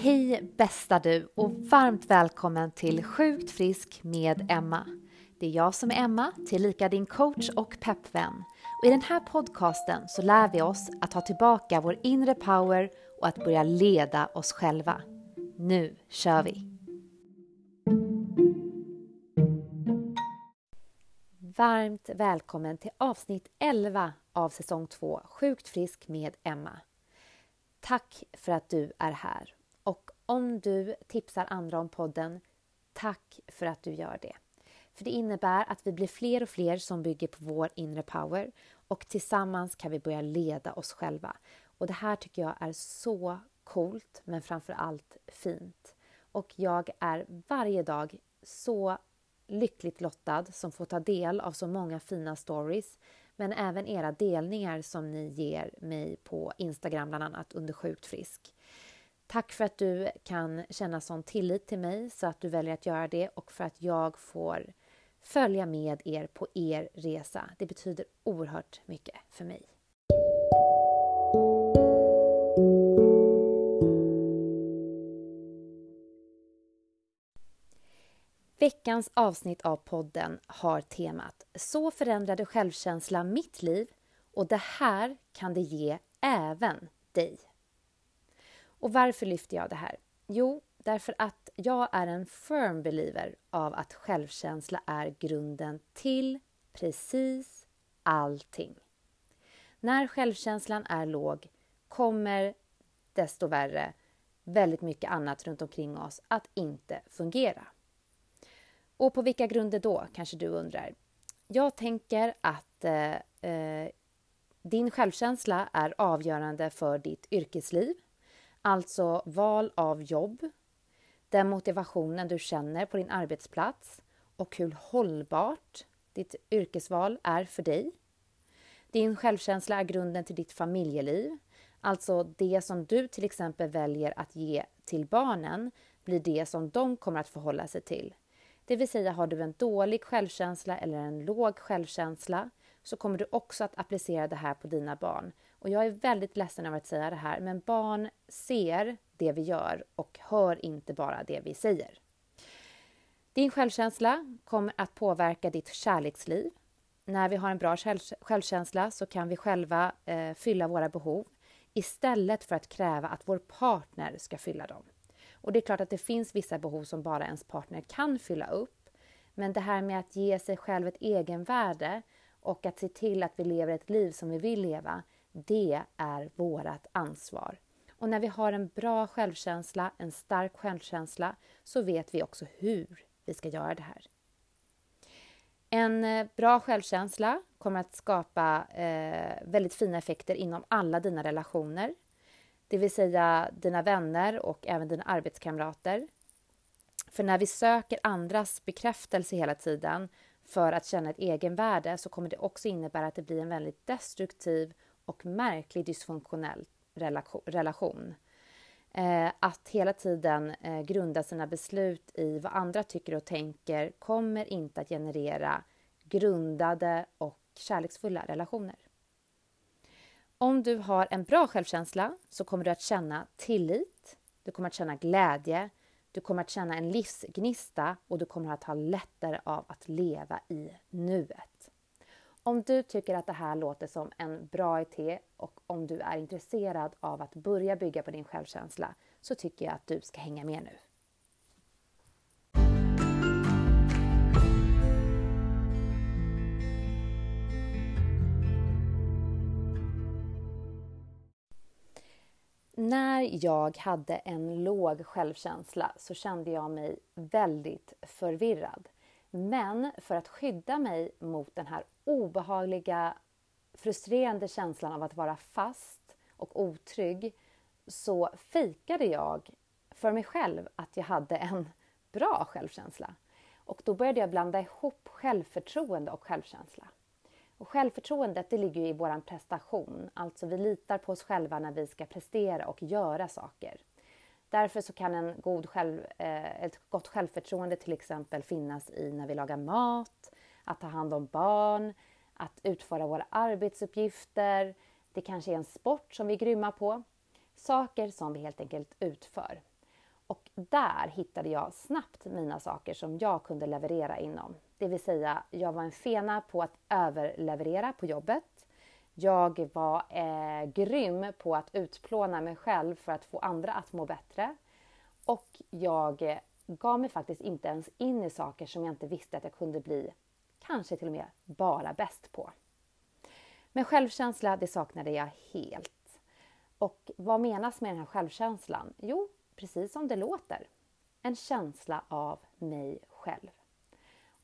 Hej bästa du och varmt välkommen till Sjukt frisk med Emma. Det är jag som är Emma, tillika din coach och peppvän. Och I den här podcasten så lär vi oss att ta tillbaka vår inre power och att börja leda oss själva. Nu kör vi! Varmt välkommen till avsnitt 11 av säsong 2 Sjukt frisk med Emma. Tack för att du är här och om du tipsar andra om podden, tack för att du gör det. För det innebär att vi blir fler och fler som bygger på vår inre power och tillsammans kan vi börja leda oss själva. Och det här tycker jag är så coolt men framför allt fint. Och jag är varje dag så lyckligt lottad som får ta del av så många fina stories men även era delningar som ni ger mig på Instagram bland annat under Sjukt frisk. Tack för att du kan känna sån tillit till mig så att du väljer att göra det och för att jag får följa med er på er resa. Det betyder oerhört mycket för mig. Veckans avsnitt av podden har temat Så förändrade självkänsla mitt liv och det här kan det ge även dig. Och varför lyfter jag det här? Jo, därför att jag är en firm believer av att självkänsla är grunden till precis allting. När självkänslan är låg kommer desto värre väldigt mycket annat runt omkring oss att inte fungera. Och på vilka grunder då, kanske du undrar? Jag tänker att eh, eh, din självkänsla är avgörande för ditt yrkesliv, alltså val av jobb, den motivationen du känner på din arbetsplats och hur hållbart ditt yrkesval är för dig. Din självkänsla är grunden till ditt familjeliv, alltså det som du till exempel väljer att ge till barnen blir det som de kommer att förhålla sig till. Det vill säga, har du en dålig självkänsla eller en låg självkänsla så kommer du också att applicera det här på dina barn. Och jag är väldigt ledsen över att säga det här, men barn ser det vi gör och hör inte bara det vi säger. Din självkänsla kommer att påverka ditt kärleksliv. När vi har en bra självkänsla så kan vi själva eh, fylla våra behov istället för att kräva att vår partner ska fylla dem. Och det är klart att det finns vissa behov som bara ens partner kan fylla upp. Men det här med att ge sig själv ett egenvärde och att se till att vi lever ett liv som vi vill leva, det är vårt ansvar. Och när vi har en bra självkänsla, en stark självkänsla, så vet vi också hur vi ska göra det här. En eh, bra självkänsla kommer att skapa eh, väldigt fina effekter inom alla dina relationer. Det vill säga dina vänner och även dina arbetskamrater. För när vi söker andras bekräftelse hela tiden för att känna ett egenvärde så kommer det också innebära att det blir en väldigt destruktiv och märklig dysfunktionell relation. Eh, att hela tiden eh, grunda sina beslut i vad andra tycker och tänker kommer inte att generera grundade och kärleksfulla relationer. Om du har en bra självkänsla så kommer du att känna tillit, du kommer att känna glädje, du kommer att känna en livsgnista och du kommer att ha lättare av att leva i nuet. Om du tycker att det här låter som en bra idé och om du är intresserad av att börja bygga på din självkänsla så tycker jag att du ska hänga med nu. När jag hade en låg självkänsla så kände jag mig väldigt förvirrad. Men för att skydda mig mot den här obehagliga, frustrerande känslan av att vara fast och otrygg så fikade jag för mig själv att jag hade en bra självkänsla. Och då började jag blanda ihop självförtroende och självkänsla. Och självförtroendet det ligger i vår prestation, alltså vi litar på oss själva när vi ska prestera och göra saker. Därför så kan en god själv, eh, ett gott självförtroende till exempel finnas i när vi lagar mat, att ta hand om barn, att utföra våra arbetsuppgifter. Det kanske är en sport som vi är grymma på. Saker som vi helt enkelt utför. Och där hittade jag snabbt mina saker som jag kunde leverera inom. Det vill säga, jag var en fena på att överleverera på jobbet. Jag var eh, grym på att utplåna mig själv för att få andra att må bättre. Och jag eh, gav mig faktiskt inte ens in i saker som jag inte visste att jag kunde bli, kanske till och med bara bäst på. Men självkänsla, det saknade jag helt. Och vad menas med den här självkänslan? Jo, precis som det låter. En känsla av mig själv.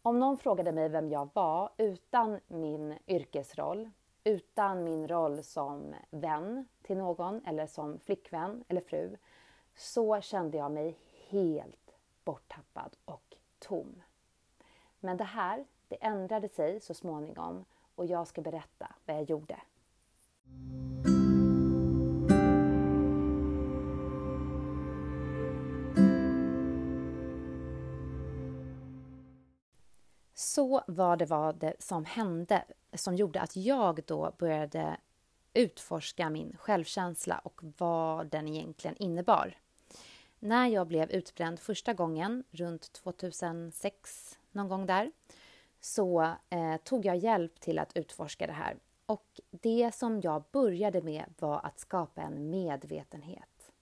Om någon frågade mig vem jag var utan min yrkesroll, utan min roll som vän till någon eller som flickvän eller fru, så kände jag mig helt borttappad och tom. Men det här, det ändrade sig så småningom och jag ska berätta vad jag gjorde. Så vad det var det som hände som gjorde att jag då började utforska min självkänsla och vad den egentligen innebar. När jag blev utbränd första gången, runt 2006, någon gång där, så eh, tog jag hjälp till att utforska det här. Och det som jag började med var att skapa en medvetenhet.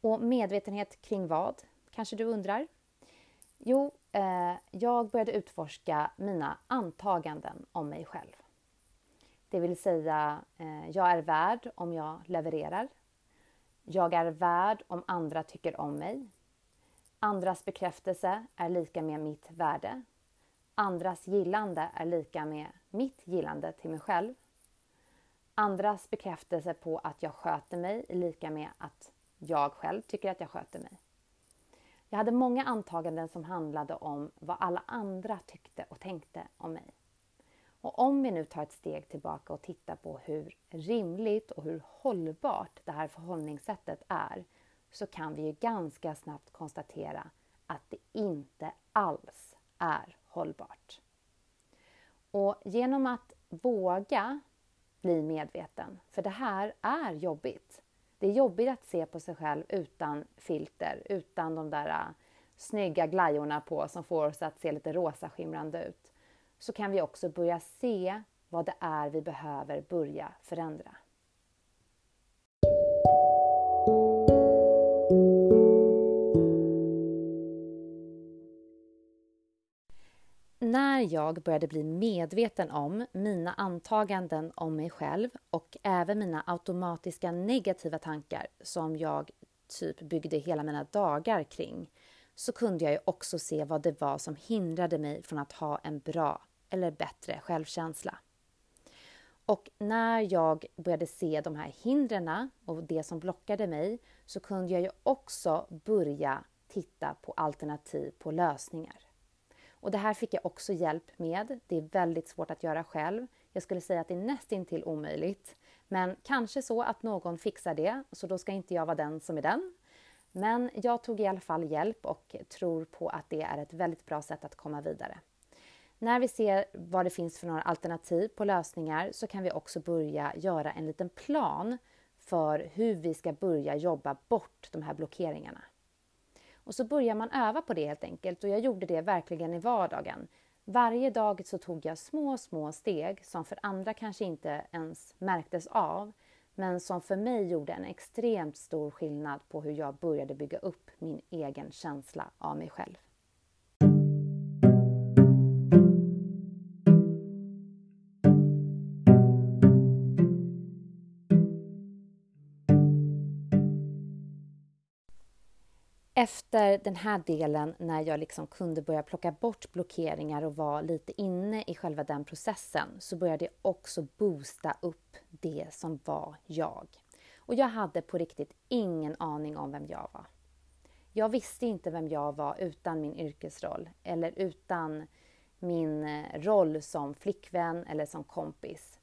Och medvetenhet kring vad? Kanske du undrar? Jo, eh, jag började utforska mina antaganden om mig själv. Det vill säga, eh, jag är värd om jag levererar. Jag är värd om andra tycker om mig. Andras bekräftelse är lika med mitt värde. Andras gillande är lika med mitt gillande till mig själv. Andras bekräftelse på att jag sköter mig är lika med att jag själv tycker att jag sköter mig. Jag hade många antaganden som handlade om vad alla andra tyckte och tänkte om mig. Och om vi nu tar ett steg tillbaka och tittar på hur rimligt och hur hållbart det här förhållningssättet är så kan vi ju ganska snabbt konstatera att det inte alls är hållbart. Och genom att våga bli medveten, för det här är jobbigt. Det är jobbigt att se på sig själv utan filter, utan de där uh, snygga glajjorna på som får oss att se lite rosa skimrande ut så kan vi också börja se vad det är vi behöver börja förändra. När jag började bli medveten om mina antaganden om mig själv och även mina automatiska negativa tankar som jag typ byggde hela mina dagar kring så kunde jag ju också se vad det var som hindrade mig från att ha en bra eller bättre självkänsla. Och när jag började se de här hindren och det som blockade mig så kunde jag ju också börja titta på alternativ, på lösningar. Och det här fick jag också hjälp med. Det är väldigt svårt att göra själv. Jag skulle säga att det är nästintill omöjligt. Men kanske så att någon fixar det, så då ska inte jag vara den som är den. Men jag tog i alla fall hjälp och tror på att det är ett väldigt bra sätt att komma vidare. När vi ser vad det finns för några alternativ på lösningar så kan vi också börja göra en liten plan för hur vi ska börja jobba bort de här blockeringarna. Och så börjar man öva på det helt enkelt och jag gjorde det verkligen i vardagen. Varje dag så tog jag små, små steg som för andra kanske inte ens märktes av men som för mig gjorde en extremt stor skillnad på hur jag började bygga upp min egen känsla av mig själv. Efter den här delen när jag liksom kunde börja plocka bort blockeringar och vara lite inne i själva den processen så började jag också boosta upp det som var jag. Och jag hade på riktigt ingen aning om vem jag var. Jag visste inte vem jag var utan min yrkesroll eller utan min eh, roll som flickvän eller som kompis.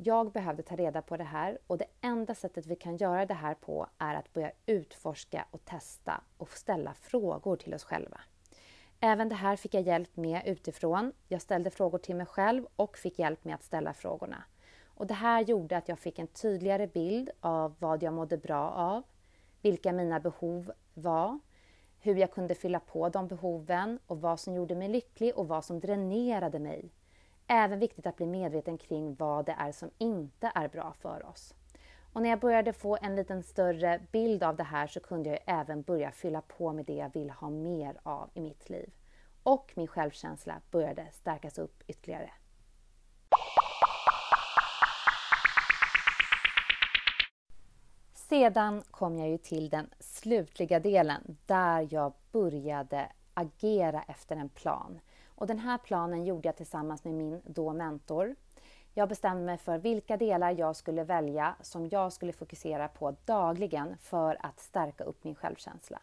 Jag behövde ta reda på det här och det enda sättet vi kan göra det här på är att börja utforska och testa och ställa frågor till oss själva. Även det här fick jag hjälp med utifrån. Jag ställde frågor till mig själv och fick hjälp med att ställa frågorna. Och det här gjorde att jag fick en tydligare bild av vad jag mådde bra av, vilka mina behov var, hur jag kunde fylla på de behoven och vad som gjorde mig lycklig och vad som dränerade mig. Även viktigt att bli medveten kring vad det är som inte är bra för oss. Och när jag började få en liten större bild av det här så kunde jag även börja fylla på med det jag vill ha mer av i mitt liv. Och min självkänsla började stärkas upp ytterligare. Sedan kom jag ju till den slutliga delen där jag började agera efter en plan. Och den här planen gjorde jag tillsammans med min då mentor. Jag bestämde mig för vilka delar jag skulle välja som jag skulle fokusera på dagligen för att stärka upp min självkänsla.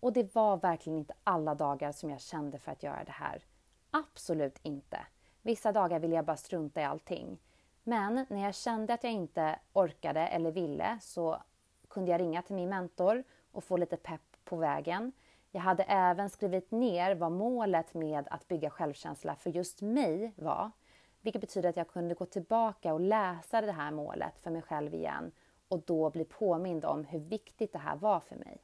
Och det var verkligen inte alla dagar som jag kände för att göra det här. Absolut inte. Vissa dagar ville jag bara strunta i allting. Men när jag kände att jag inte orkade eller ville så kunde jag ringa till min mentor och få lite pepp på vägen. Jag hade även skrivit ner vad målet med att bygga självkänsla för just mig var. Vilket betyder att jag kunde gå tillbaka och läsa det här målet för mig själv igen och då bli påmind om hur viktigt det här var för mig.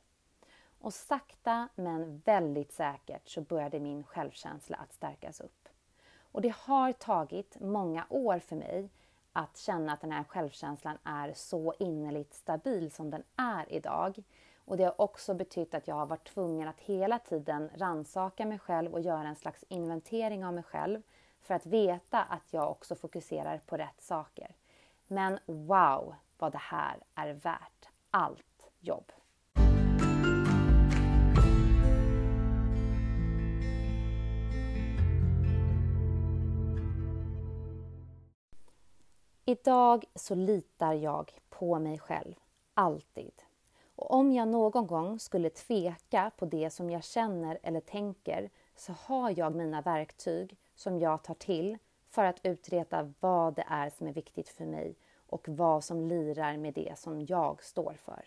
Och sakta men väldigt säkert så började min självkänsla att stärkas upp. Och det har tagit många år för mig att känna att den här självkänslan är så innerligt stabil som den är idag. Och det har också betytt att jag har varit tvungen att hela tiden ransaka mig själv och göra en slags inventering av mig själv för att veta att jag också fokuserar på rätt saker. Men wow vad det här är värt allt jobb! Idag så litar jag på mig själv, alltid. Och om jag någon gång skulle tveka på det som jag känner eller tänker så har jag mina verktyg som jag tar till för att utreda vad det är som är viktigt för mig och vad som lirar med det som jag står för.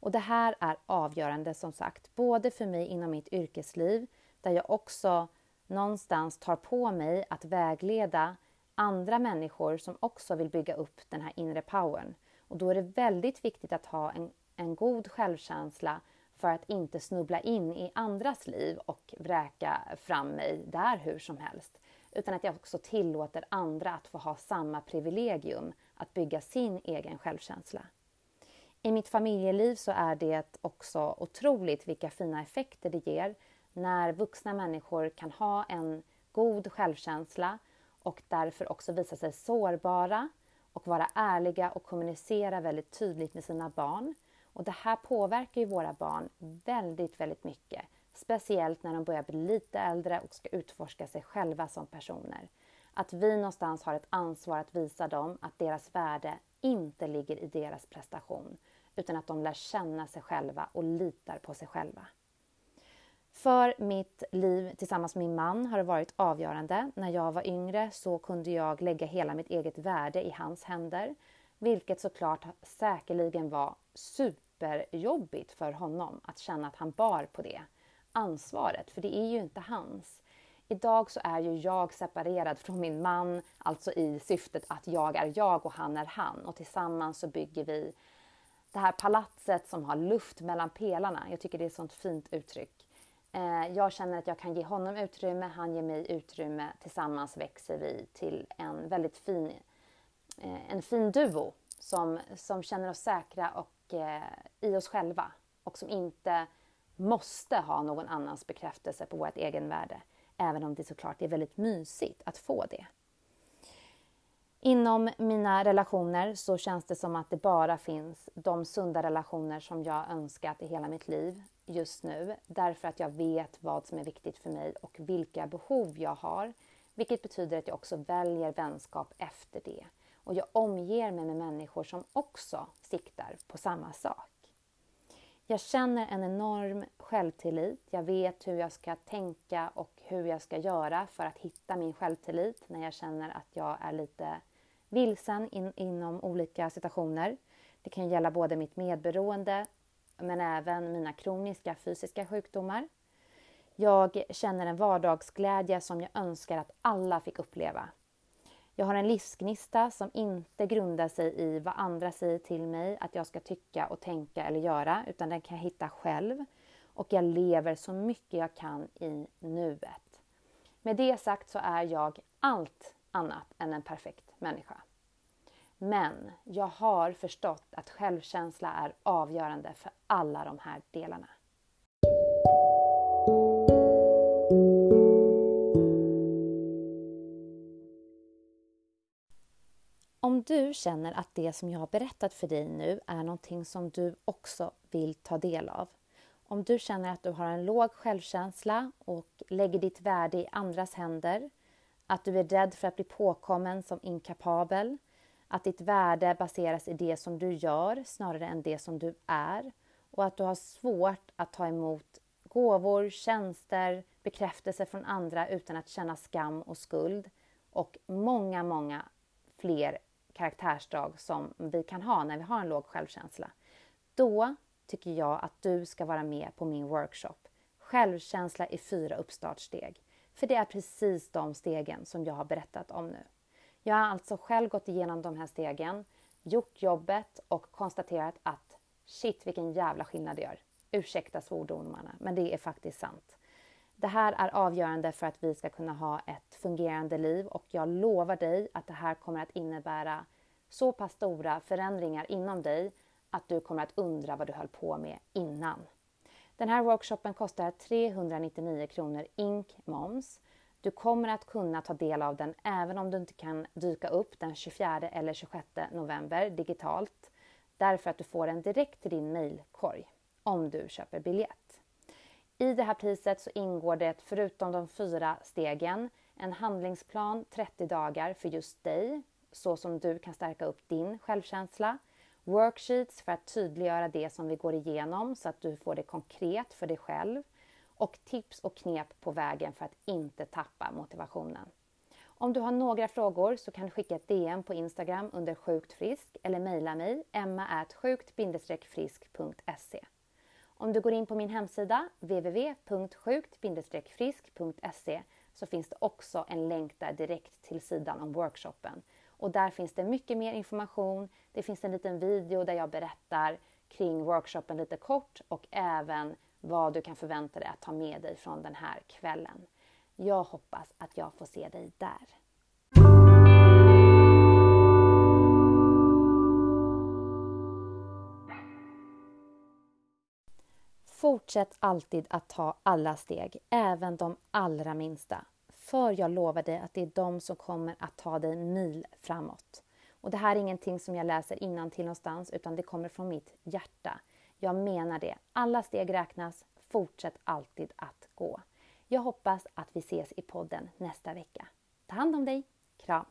Och det här är avgörande som sagt, både för mig inom mitt yrkesliv där jag också någonstans tar på mig att vägleda andra människor som också vill bygga upp den här inre powern. Och då är det väldigt viktigt att ha en, en god självkänsla för att inte snubbla in i andras liv och vräka fram mig där hur som helst. Utan att jag också tillåter andra att få ha samma privilegium att bygga sin egen självkänsla. I mitt familjeliv så är det också otroligt vilka fina effekter det ger när vuxna människor kan ha en god självkänsla och därför också visa sig sårbara och vara ärliga och kommunicera väldigt tydligt med sina barn. Och det här påverkar ju våra barn väldigt, väldigt mycket. Speciellt när de börjar bli lite äldre och ska utforska sig själva som personer. Att vi någonstans har ett ansvar att visa dem att deras värde inte ligger i deras prestation utan att de lär känna sig själva och litar på sig själva. För mitt liv tillsammans med min man har det varit avgörande. När jag var yngre så kunde jag lägga hela mitt eget värde i hans händer. Vilket såklart säkerligen var superjobbigt för honom att känna att han bar på det ansvaret, för det är ju inte hans. Idag så är ju jag separerad från min man, alltså i syftet att jag är jag och han är han. Och tillsammans så bygger vi det här palatset som har luft mellan pelarna. Jag tycker det är ett sånt fint uttryck. Eh, jag känner att jag kan ge honom utrymme, han ger mig utrymme. Tillsammans växer vi till en väldigt fin, eh, en fin duo som, som känner oss säkra och Eh, i oss själva och som inte måste ha någon annans bekräftelse på vårt egenvärde. Även om det såklart är väldigt mysigt att få det. Inom mina relationer så känns det som att det bara finns de sunda relationer som jag önskat i hela mitt liv just nu. Därför att jag vet vad som är viktigt för mig och vilka behov jag har. Vilket betyder att jag också väljer vänskap efter det. Och jag omger mig med människor som också siktar på samma sak. Jag känner en enorm självtillit. Jag vet hur jag ska tänka och hur jag ska göra för att hitta min självtillit när jag känner att jag är lite vilsen in, inom olika situationer. Det kan gälla både mitt medberoende men även mina kroniska fysiska sjukdomar. Jag känner en vardagsglädje som jag önskar att alla fick uppleva. Jag har en livsgnista som inte grundar sig i vad andra säger till mig att jag ska tycka och tänka eller göra, utan den kan jag hitta själv. Och jag lever så mycket jag kan i nuet. Med det sagt så är jag allt annat än en perfekt människa. Men jag har förstått att självkänsla är avgörande för alla de här delarna. Om du känner att det som jag har berättat för dig nu är någonting som du också vill ta del av. Om du känner att du har en låg självkänsla och lägger ditt värde i andras händer, att du är rädd för att bli påkommen som inkapabel, att ditt värde baseras i det som du gör snarare än det som du är och att du har svårt att ta emot gåvor, tjänster, bekräftelse från andra utan att känna skam och skuld och många, många fler karaktärsdrag som vi kan ha när vi har en låg självkänsla. Då tycker jag att du ska vara med på min workshop Självkänsla i fyra uppstartssteg. För det är precis de stegen som jag har berättat om nu. Jag har alltså själv gått igenom de här stegen, gjort jobbet och konstaterat att shit vilken jävla skillnad det gör. Ursäkta svordomarna, men det är faktiskt sant. Det här är avgörande för att vi ska kunna ha ett fungerande liv och jag lovar dig att det här kommer att innebära så pass stora förändringar inom dig att du kommer att undra vad du höll på med innan. Den här workshopen kostar 399 kronor ink moms. Du kommer att kunna ta del av den även om du inte kan dyka upp den 24 eller 26 november digitalt därför att du får den direkt till din mailkorg om du köper biljett. I det här priset så ingår det förutom de fyra stegen en handlingsplan 30 dagar för just dig så som du kan stärka upp din självkänsla worksheets för att tydliggöra det som vi går igenom så att du får det konkret för dig själv och tips och knep på vägen för att inte tappa motivationen. Om du har några frågor så kan du skicka ett DM på Instagram under sjukt frisk eller mejla mig emma.sjukt-frisk.se. Om du går in på min hemsida www.sjukt-frisk.se så finns det också en länk där direkt till sidan om workshopen och där finns det mycket mer information. Det finns en liten video där jag berättar kring workshopen lite kort och även vad du kan förvänta dig att ta med dig från den här kvällen. Jag hoppas att jag får se dig där. Fortsätt alltid att ta alla steg, även de allra minsta. För jag lovar dig att det är de som kommer att ta dig mil framåt. Och det här är ingenting som jag läser innan till någonstans utan det kommer från mitt hjärta. Jag menar det. Alla steg räknas. Fortsätt alltid att gå. Jag hoppas att vi ses i podden nästa vecka. Ta hand om dig. Kram!